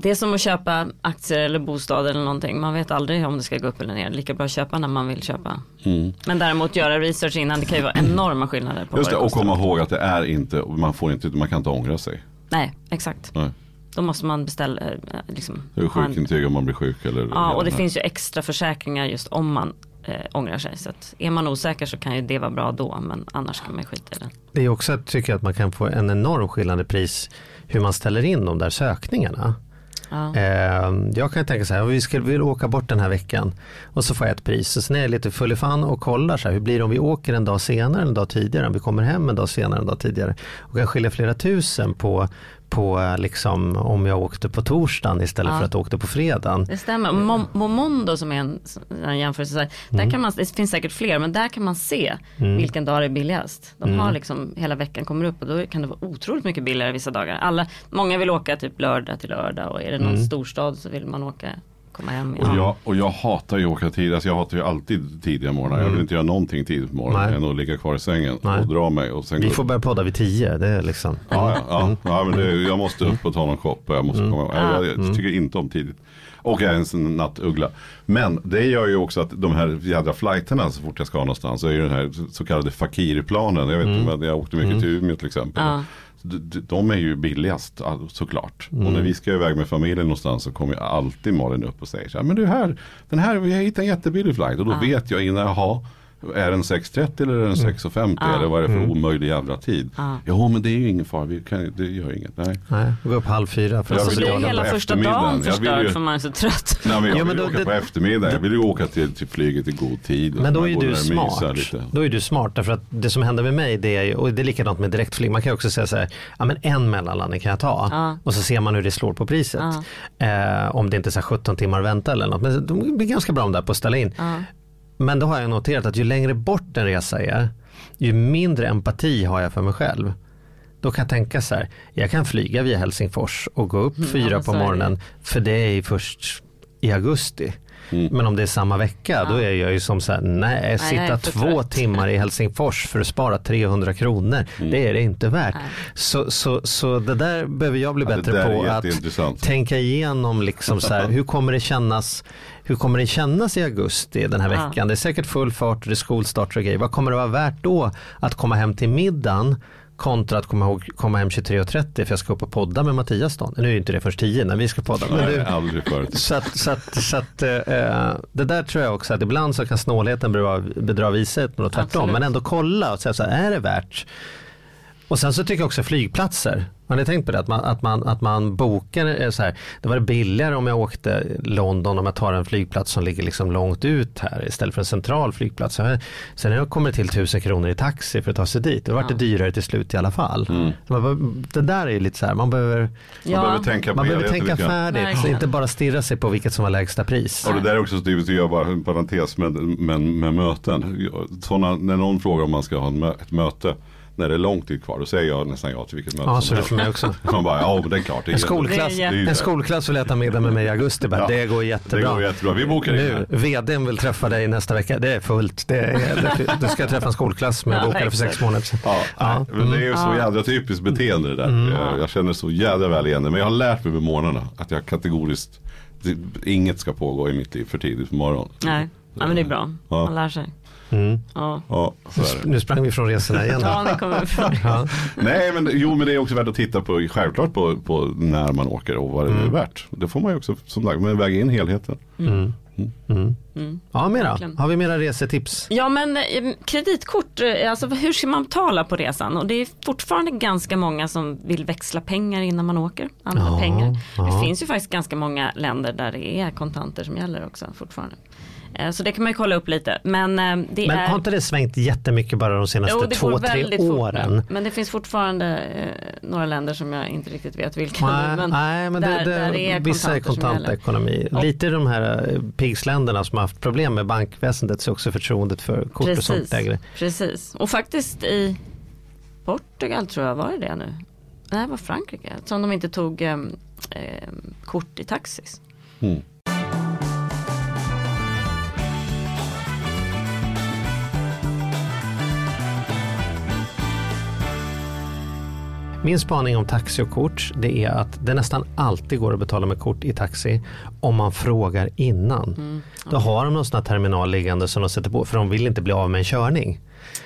det är som att köpa aktier eller bostad eller någonting. Man vet aldrig om det ska gå upp eller ner. Lika bra att köpa när man vill köpa. Men däremot göra research innan, det kan ju vara enorma skillnader på Just det, och komma ihåg att det är inte, man, får inte, man kan inte ångra sig. Nej, exakt. Nej. Då måste man beställa, eh, liksom, Det är sjukintyg om man blir sjuk. Eller, Ja, och det finns ju extra försäkringar just om man eh, ångrar sig. Så att är man osäker så kan ju det vara bra då, men annars kan man ju skita i det. Det är också att tycker jag att man kan få en enorm skillnad i pris hur man ställer in de där sökningarna. Ja. Ehm, jag kan tänka så här, vi skulle vilja åka bort den här veckan och så får jag ett pris. Och sen är jag lite full i fan och kollar så här, hur blir det om vi åker en dag senare, en dag tidigare, om vi kommer hem en dag senare, en dag tidigare. Och kan skilja flera tusen på, på liksom, om jag åkte på torsdagen istället Ja. för att jag åkte på fredagen. Det stämmer. Mom- Momondo som är en, en jämförelse, här, Mm. där kan man, det finns säkert fler, men där kan man se vilken dag det är billigast. De Mm. har liksom hela veckan kommer upp och då kan det vara otroligt mycket billigare vissa dagar. Alla, många vill åka typ lördag till lördag och är det någon Mm. storstad så vill man åka, komma hem. Och jag, och jag hatar ju att åka tid. Alltså jag hatar ju alltid tidiga morgnar. Jag vill inte göra någonting tidigt på morgonen Mm. Nej. än att ligga kvar i sängen Nej. och dra mig. Och sen Vi får börja podda vid tio, det är liksom. Ja, ja, ja, ja men det, jag måste upp och ta någon kopp. Jag, måste komma, jag, jag Mm. tycker inte om tidigt. Och jag är en nattuggla. Men det gör ju också att de här jädra flighterna så fort jag ska någonstans. Så är ju den här så kallade Fakirplanen. Jag vet Mm. inte, men jag åkte mycket till Umeå till exempel. Ja. De, är ju billigast ja, såklart. Mm. Och när vi ska iväg med familjen någonstans så kommer alltid Malin upp och säger så här. Men du här, den här, vi har hittat en jättebillig flight. Och då vet jag innan, jaha. Är den 6.30 eller är den 6.50 Ja. eller vad är det för Mm. omöjlig jävla tid? Ja. Jo men det är ju ingen fara, vi kan, det gör inget. Nej. Nej, gå upp halv fyra för Så vill blir hela på första eftermiddagen. dagen Jag vill förstörd ju- för man är så trött. Nej, men jag Jo, vill men ju då- åka det- på eftermiddag. Jag vill ju åka till, till flyget i god tid. Men då är ju går du smart. Lite. Då är du smart därför att det som händer med mig det är ju, och det är likadant med direktflyg. Man kan också säga så här, ja men en mellanlandning kan jag ta Ja. och så ser man hur det slår på priset. Eh, om det inte är så här 17 timmar att vänta eller något. Men de blir ganska bra de där på att ställa in. Men då har jag noterat att ju längre bort en resa är, ju mindre empati har jag för mig själv. Då kan jag tänka så här, jag kan flyga via Helsingfors och gå upp Mm, fyra men på morgonen för det är först i augusti. Mm. Men om det är samma vecka då Ja. är jag ju som så här, nej, jag sitta två trött. timmar i Helsingfors för att spara 300 kronor, det är det inte värt. Nej. Så, så, så det där behöver jag bli Ja, bättre på att tänka igenom liksom så här, hur kommer det kännas hur kommer det kännas i augusti den här Ja. veckan? Det är säkert full fart det är skolstart och grejer. Vad kommer det vara värt då att komma hem till middagen kontra att komma, ihåg, komma hem 23.30 för jag ska upp och podda med Mattias då. Nu är ju inte det först 10 när vi ska podda. Men Nej, du, aldrig förut. så att, så att, så att eh, det där tror jag också att ibland så kan snålheten bedra, bedra visheten och tvärtom. Absolut. Men ändå kolla och säga så här, är det värt? Och sen så tycker jag också flygplatser. Har ni tänkt på det? Att man, att man, att man bokar eh, så här. Det var billigare om jag åkte London om jag tar en flygplats som ligger liksom långt ut här istället för en central flygplats. Sen när jag kommer till tusen kronor i taxi för att ta sig dit. Då vart det Ja. dyrare till slut i alla fall. Mm. Man Det där är ju lite så här, man behöver, Man Ja. behöver tänka man behöver tänka färdigt. Inte bara stirra sig på vilket som var lägsta pris. Och det där är också så typiskt, jag gör bara en parentes med, med, med möten. Såna, när någon frågar om man ska ha ett möte när det är lång tid kvar, då säger jag nästan ja till vilket möte Ja, som så det helst. för mig också. Man bara, ja men det är klart. Det är En skolklass, Det är en skolklass vill äta middag med mig i augusti. Bara. Ja, Det går Det jättebra. går jättebra, vi bokar in Nu, här. vdn vill träffa dig nästa vecka. Det är fullt. Det är, det, du ska träffa en skolklass med Ja, bokade för sex månader sedan. Ja, Ja, men det är ju så Mm. jävla typiskt beteende det där. Jag, jag känner så jävla väl igen det. Men jag har lärt mig med månaderna att jag kategoriskt, det, inget ska pågå i mitt liv för tidigt på morgonen. Nej, ja, men det är bra. Ja. Man lär sig. Mm. Ja, Ja. Nu sprang vi från resorna igen. ja. Ja. Nej men jo men det är också värt att titta på självklart på, på när man åker och vad det Mm. är värt. Det får man ju också som sagt men väga in helheten. Mm. Mm. Mm. Ja, mera. Verkligen. Har vi mera resetips? Ja men eh, kreditkort, eh, alltså hur ska man betala på resan? Och det är fortfarande ganska många som vill växla pengar innan man åker. Använda Ja, pengar. ja. Det finns ju faktiskt ganska många länder där det är kontanter som gäller också fortfarande. Eh, Så det kan man ju kolla upp lite. Men eh, det Men är... har inte det svängt jättemycket bara de senaste Jo, två, tre väldigt fort åren? Men det finns fortfarande eh, några länder som jag inte riktigt vet vilka nu. Nej, Men nej, men där- det, där det är vissa är kontantekonomi. Och- Lite i de här PIGS-länderna som har haft problem med bankväsendet så är också förtroendet för kort och sånt Precis, lägre. precis. Och faktiskt i Portugal tror jag, var det det nu? Nej, det var Frankrike. Som de inte tog eh, kort i taxis. Mm. Min spaning om taxi och kort det är att det nästan alltid går att betala med kort i taxi om man frågar innan. Mm. Då har de någon sån här terminal liggande som de sätter på för de vill inte bli av med en körning.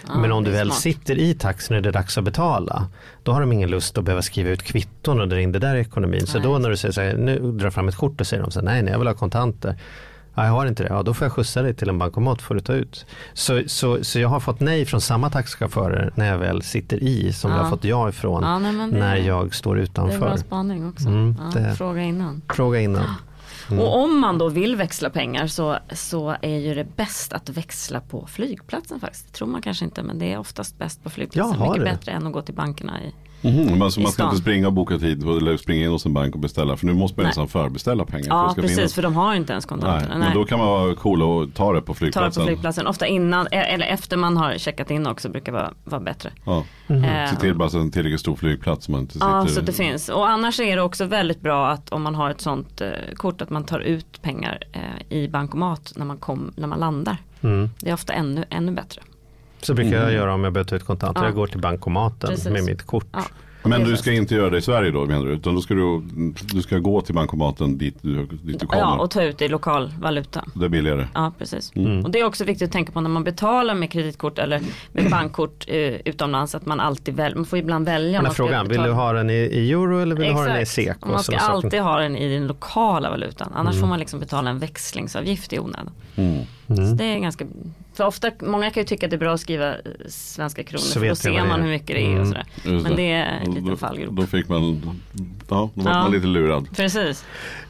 Ja, Men om du väl smart. sitter i taxin och det är dags att betala då har de ingen lust att behöva skriva ut kvitton och dra in det där i ekonomin. Så Nej. då när du säger så här, nu drar fram ett kort och säger de så här, nej, nej jag vill ha kontanter. Ja, jag har inte det. Ja, då får jag skjutsa dig till en bankomat får du ta ut. Så, så, så jag har fått nej från samma taxichaufförer när jag väl sitter i som Ja. jag har fått ja ifrån Ja, nej, det, när jag står det är utanför. bra spaning också. Mm, ja, det- Fråga innan. Fråga innan. Mm. Och om man då vill växla pengar så, så är ju det bäst att växla på flygplatsen faktiskt. Det tror man kanske inte men det är oftast bäst på flygplatsen. Jaha, Mycket det. bättre än att gå till bankerna i. Mhm, men så I man ska inte springa och boka tid eller springa in hos en bank och beställa för nu måste man Nej. nästan förbeställa pengar. för Ja ska precis finnas. för de har inte ens Nej, kontanterna. men då kan man vara cool och ta det på Ta det flygplatsen. på flygplatsen. Ofta innan eh, eller efter man har checkat in också brukar vara, vara bättre. Ja. Eh, Se till bara så en tillräckligt stor flygplats. Man inte sitter... Ja, så att det finns. Och annars är det också väldigt bra att om man har ett sånt eh, kort att man tar ut pengar eh, i bankomat när man, kom, när man landar. Mm. Det är ofta ännu, ännu bättre. Så brukar jag Mm. göra om jag behöver ta ut kontanter. Ja. Jag går till bankomaten Precis. med mitt kort. Ja. Men du ska inte göra det i Sverige då menar du? Utan då ska du, du ska gå till bankomaten dit du, dit du kommer. Ja, och ta ut i lokal valuta. Det är billigare. Ja, precis. Mm. Och det är också viktigt att tänka på när man betalar med kreditkort eller med bankkort eh, utomlands att man alltid väljer, man får ibland välja. Men man frågan, vill du ha den i, i euro eller vill du ha den i Exakt. SEK? Och Man ska sådana saker? alltid ha den i den lokala valutan. Annars Mm. får man liksom betala en växlingsavgift i onödan. Mm. Så det är ganska, för ofta, många kan ju tycka att det är bra att skriva eh, svenska kronor Så för då ser man hur mycket det är Mm. och sådär. Just Men det är en liten då, fallgrop. då fick man, ja, då var Ja. man lite lurad. Precis.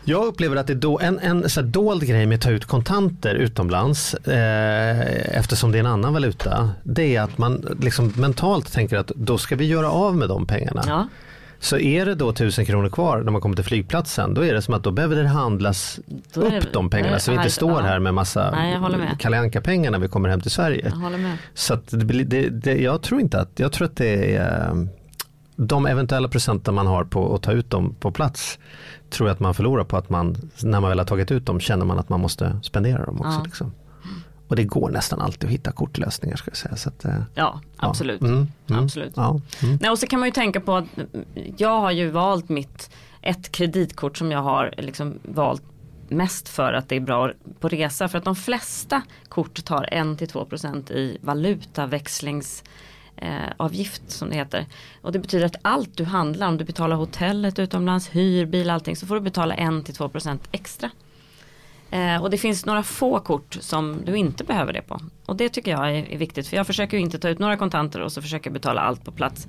Jag upplever att det är då, en, en så här dold grej med att ta ut kontanter utomlands eh, eftersom det är en annan valuta. Det är att man liksom mentalt tänker att då ska vi göra av med de pengarna. Ja. Så är det då 1000 kronor kvar när man kommer till flygplatsen då är det som att då behöver det handlas Då är det- upp de pengarna så vi inte står här med massa Nej. Kalle Anka-pengar när vi kommer hem till Sverige. Jag. Så det, det, det, jag tror inte att, jag tror att det är eh, de eventuella procenten man har på att ta ut dem på plats tror jag att man förlorar på att man när man väl har tagit ut dem känner man att man måste spendera dem också. Ja. Liksom. Och det går nästan alltid att hitta kortlösningar ska jag säga. Så att, eh, Ja, absolut. Ja. Mm, mm, absolut. Ja, mm. Nej, och så kan man ju tänka på att mm, jag har ju valt mitt, ett kreditkort som jag har liksom valt mest för att det är bra på resa. För att de flesta kort tar 1-2% i valutaväxlings eh, avgift som det heter. Och det betyder att allt du handlar, om du betalar hotellet utomlands, hyr, bil, allting så får du betala 1-2% extra. Eh, och det finns några få kort som du inte behöver det på. Och det tycker jag är, är viktigt för jag försöker ju inte ta ut några kontanter och så försöker jag betala allt på plats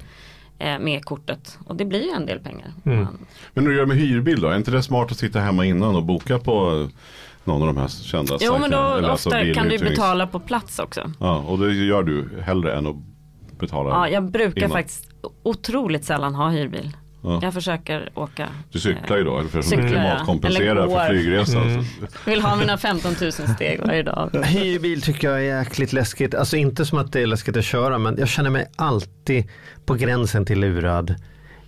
eh, med kortet. Och det blir ju en del pengar. Mm. Man, Men när du gör med hyrbil då, är inte det smart att sitta hemma innan och boka på någon av de här kända jo men då alltså ofta kan du betala på plats också. Ja, och det gör du hellre än att betala. Ja, jag brukar innan. faktiskt otroligt sällan ha hyrbil. Ja. Jag försöker åka. Du cyklar ju då, eller för att Cyklar, ja. klimatkompensera för flygresan. Mm. Så- Vill ha mina 15 000 steg varje dag. Hyrbil tycker jag är jäkligt läskigt. Alltså inte som att det är läskigt att köra men jag känner mig alltid på gränsen till lurad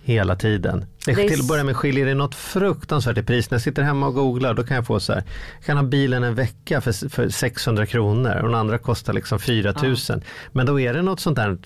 hela tiden. Det, Det är till att börja med skiljer det något fruktansvärt i pris. När jag sitter hemma och googlar då kan jag få så här. Jag kan ha bilen en vecka för, för 600 kronor och den andra kostar liksom 4000. Men då är det något sånt där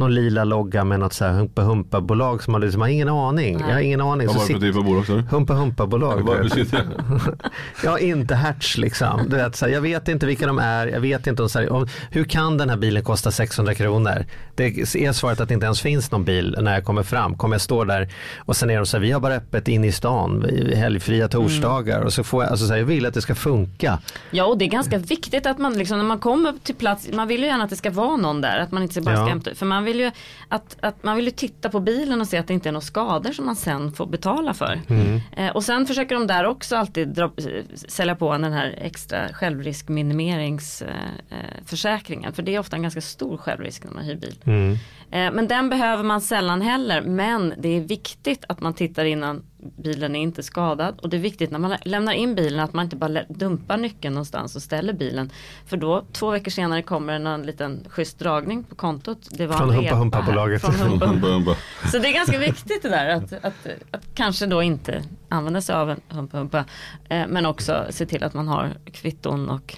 någon lila logga med något så här humpa humpa bolag som man liksom har ingen aning. Nej. Jag har ingen aning. Vad Så var det för typ av bolag du? Humpa humpa bolag. Det? Ja, inte Hertz liksom. Du vet, så här, jag vet inte vilka de är, jag vet inte om, så här, om, hur kan den här bilen kosta 600 kronor? Det är svaret att det inte ens finns någon bil när jag kommer fram. Kommer jag stå där och sen är de så här, vi har bara öppet in i stan, helgfria torsdagar och så får jag, alltså så här, jag vill att det ska funka. Ja och det är ganska viktigt att man liksom när man kommer till plats, man vill ju gärna att det ska vara någon där, att man inte bara ska Ja. hämta För man vill ju att, att man vill ju titta på bilen och se att det inte är några skador som man sen får betala för. Mm. Eh, och sen försöker de där också alltid dra, eh, sälja på den här extra självriskminimeringsförsäkringen. Eh, försäkringen. för det är ofta en ganska stor självrisk när man hyr bil. Mm. Eh, Men den behöver man sällan heller. Men det är viktigt att man tittar innan bilen är inte skadad. Och det är viktigt när man lämnar in bilen att man inte bara dumpar nyckeln någonstans och ställer bilen. För då två veckor senare kommer en, en liten schysst dragning på kontot. Det var Från en Humpa repa Humpa här. bolaget. Från Humpa Humpa. Bum, bum. Så det är ganska viktigt det där att, att, att kanske då inte använda sig av en Humpa Humpa. Eh, Men också se till att man har kvitton och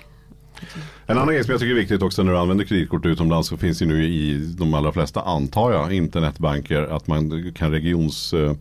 En annan grej som jag tycker är viktigt också när du använder kreditkort utomlands så finns det nu i de allra flesta, antar jag, internetbanker att man kan regionsspärra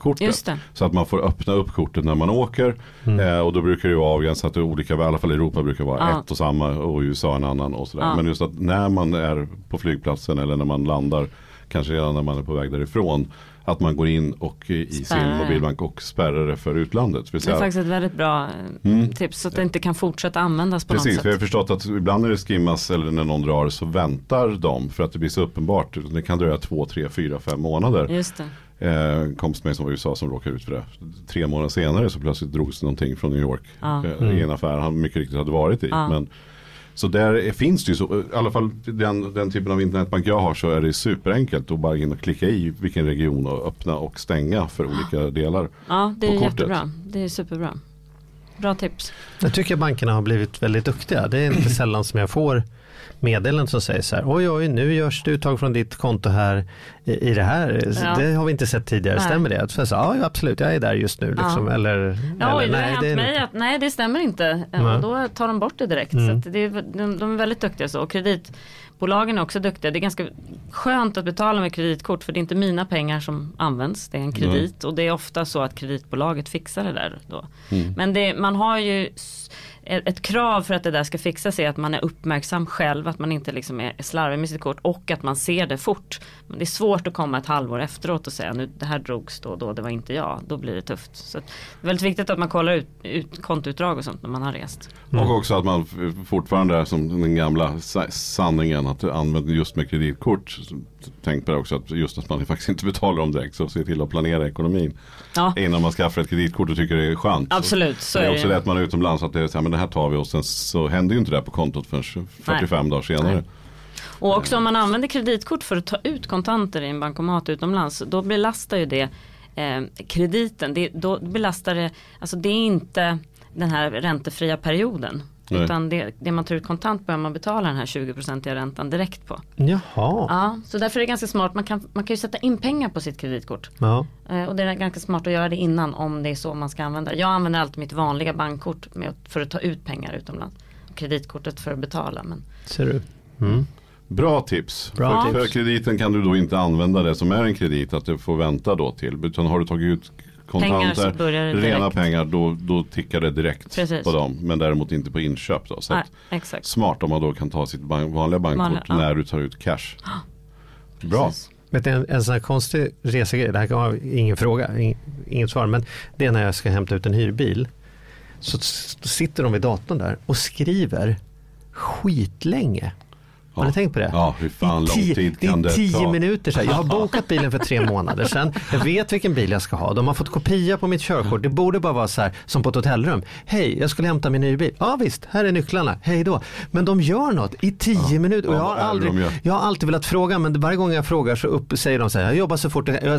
kortet. Just det. Så att man får öppna upp kortet när man åker. Eh, och då brukar det ju vara avgränsat till olika, i alla fall i Europa brukar vara Ja. ett och samma och i USA en annan och sådär. Ja. Men just att när man är på flygplatsen eller när man landar, kanske redan när man är på väg därifrån, att man går in och i sin Spärrar. mobilbank och spärrar det för utlandet. det är faktiskt ett väldigt bra eh, tips så att det inte kan fortsätta användas på Mm. Precis, något för jag har sätt. förstått att ibland när det skimmas eller när någon drar så väntar de för att det blir så uppenbart. Det kan dröja två, tre, fyra, fem månader. Just det. Eh, kompis med som var i USA som råkade ut för det. Tre månader senare så plötsligt drogs någonting från New York. Ja. Eh, I en affär han mycket riktigt hade varit i. Ja. Men, så där är, finns det ju så, i alla fall den, den typen av internetbank jag har så är det superenkelt att bara in och klicka i vilken region och öppna och stänga för olika delar. Ja, det är jättebra. Det är superbra. Bra tips. Jag tycker bankerna har blivit väldigt duktiga. Det är inte sällan som jag får meddelanden som säger så här, oj oj nu görs det uttag från ditt konto här i, i det här. Ja. Det har vi inte sett tidigare, Nej. stämmer det? Så jag sa, ja absolut, jag är där just nu. Liksom. Ja. Eller, Ja, eller oj, det hänt det mig inte. att nej det stämmer inte. Nej. Och då tar de bort det direkt. Mm. Så att det är, de, de är väldigt duktiga så. Och kreditbolagen är också duktiga. Det är ganska skönt att betala med kreditkort för det är inte mina pengar som används. Det är en kredit och det är ofta så att kreditbolaget fixar det där då. Mm. Men det, man har ju ett krav för att det där ska fixa sig är att man är uppmärksam själv, att man inte liksom är slarvig med sitt kort och att man ser det fort. Men det är svårt att komma ett halvår efteråt och säga nu det här drogs då och då, det var inte jag. Då blir det tufft. Så det är väldigt viktigt att man kollar ut, ut kontoutdrag och sånt när man har rest. Mm. Och också att man fortfarande är som den gamla sanningen att använda just med kreditkort. Tänk på det också att just att man faktiskt inte betalar dem direkt så se till att planera ekonomin. Ja. Innan man skaffar ett kreditkort och tycker det är skönt. Absolut. Så, så det är också lätt man är utomlands att det är så här, men det här tar vi och sen så händer ju inte det på kontot förrän 45 Nej. dagar senare. Nej. Och också om man använder kreditkort för att ta ut kontanter i en bankomat utomlands då belastar ju det eh, krediten. Det, då belastar det, alltså det är inte den här räntefria perioden. Nej. Utan det, det, man tar ut kontant börjar man betala den här 20-procentiga räntan direkt på. Jaha. Ja, så därför är det ganska smart. Man kan, man kan ju sätta in pengar på sitt kreditkort. Ja. Eh, och det är ganska smart att göra det innan om det är så man ska använda Jag använder alltid mitt vanliga bankkort med, för att ta ut pengar utomlands. Kreditkortet för att betala. Men... Ser du. Mm. Bra tips. Bra för, tips. för krediten kan du då inte använda det som är en kredit att du får vänta då till. Utan har du tagit ut kontanter, pengar rena pengar, då, då tickar det direkt Precis. på dem. Men däremot inte på inköp. Då. Så Nej, smart om man då kan ta sitt bank, vanliga bankkort vanliga, ja. när du tar ut cash. Bra. Vet en, en sån här konstig resegrej, det här kan vara ingen fråga, inget svar, men det är när jag ska hämta ut en hyrbil. Så sitter de vid datorn där och skriver skitlänge har ni tänkt på det? Ja, hur fan lång tid kan det ta? Det är tio minuter sedan. Jag har bokat bilen för tre månader sedan. Jag vet vilken bil jag ska ha. De har fått kopia på mitt körkort. Det borde bara vara så här som på ett hotellrum. Hej, jag skulle hämta min nya bil. Ja visst, här är nycklarna. Hej då. Men de gör något i tio ja. minuter. Och jag, har aldrig, jag har alltid velat fråga men varje gång jag frågar så upp, säger de så här. Jag jobbar så fort jag kan.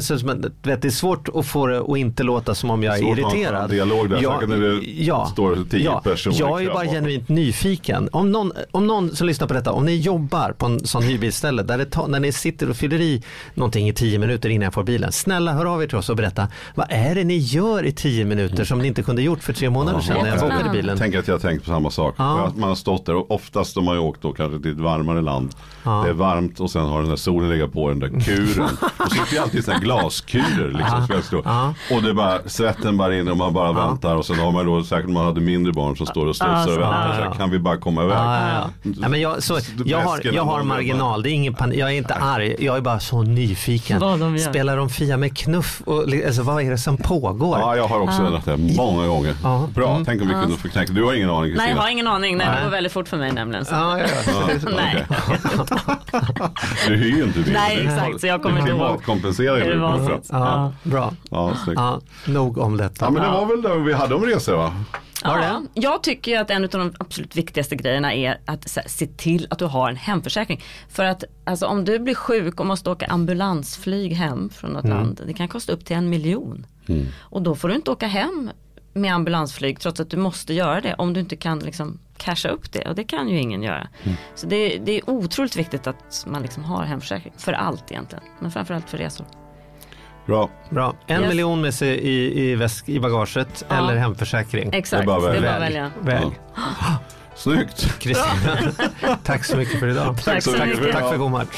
Vet, det är svårt att få det att inte låta som om jag är irriterad. Dialog där, jag, när det ja, står tio ja, personer. Jag är bara genuint nyfiken. Om någon, om någon som lyssnar på detta, om ni jobbar jobbar på en sån hyrbilsställe där det tar, när ni sitter och fyller i någonting i tio minuter innan jag får bilen. Snälla hör av er till oss och berätta vad är det ni gör i tio minuter som ni inte kunde gjort för tre månader sedan när jag bokade bilen. Tänk att jag har tänkt på samma sak. Ja. Man har stått där och oftast har man ju åkt då kanske till ett varmare land. Ja. Det är varmt och sen har den där solen legat på den där kuren. och så sitter ju alltid sådana glaskurer liksom. Ja. Och det bara, svetten bara in och man bara väntar och sen har man då säkert man hade mindre barn som står och studsar och väntar. Så här, kan vi bara komma iväg? Ja, men jag, så, jag, har, jag har marginal, det är ingen panik. Jag är inte arg, jag är bara så nyfiken. De Spelar de Fia med knuff? Och, alltså, vad är det som pågår? Ja, jag har också ah. det många gånger. Ah. Bra, mm. tänk om vi kunde få knäcka. Du har ingen aning Kristina? Nej, jag har ingen aning. Nej, det går väldigt fort för mig nämligen. Så. Ah, ja, ja. Nej. du hyr ju inte bil. Nej, exakt. Så jag kommer inte ihåg. Klimatkompenserar ju. Ja, bra. Ja, ja, nog om detta. Ja, men det var väl det vi hade om resor va? Ja, jag tycker att en av de absolut viktigaste grejerna är att se till att du har en hemförsäkring. För att alltså, om du blir sjuk och måste åka ambulansflyg hem från något mm. land, det kan kosta upp till en miljon. Mm. Och då får du inte åka hem med ambulansflyg trots att du måste göra det om du inte kan liksom casha upp det och det kan ju ingen göra. Mm. Så det, det, är otroligt viktigt att man liksom har hemförsäkring för allt egentligen, men framförallt för resor. Bra. Bra. En yes. miljon med sig i, i, väsk, i bagaget ja. eller hemförsäkring. Exakt, det är bara, att välja. Välj. Ja. Snyggt. Kristina, tack så mycket för idag. Tack så mycket. Tack för god match.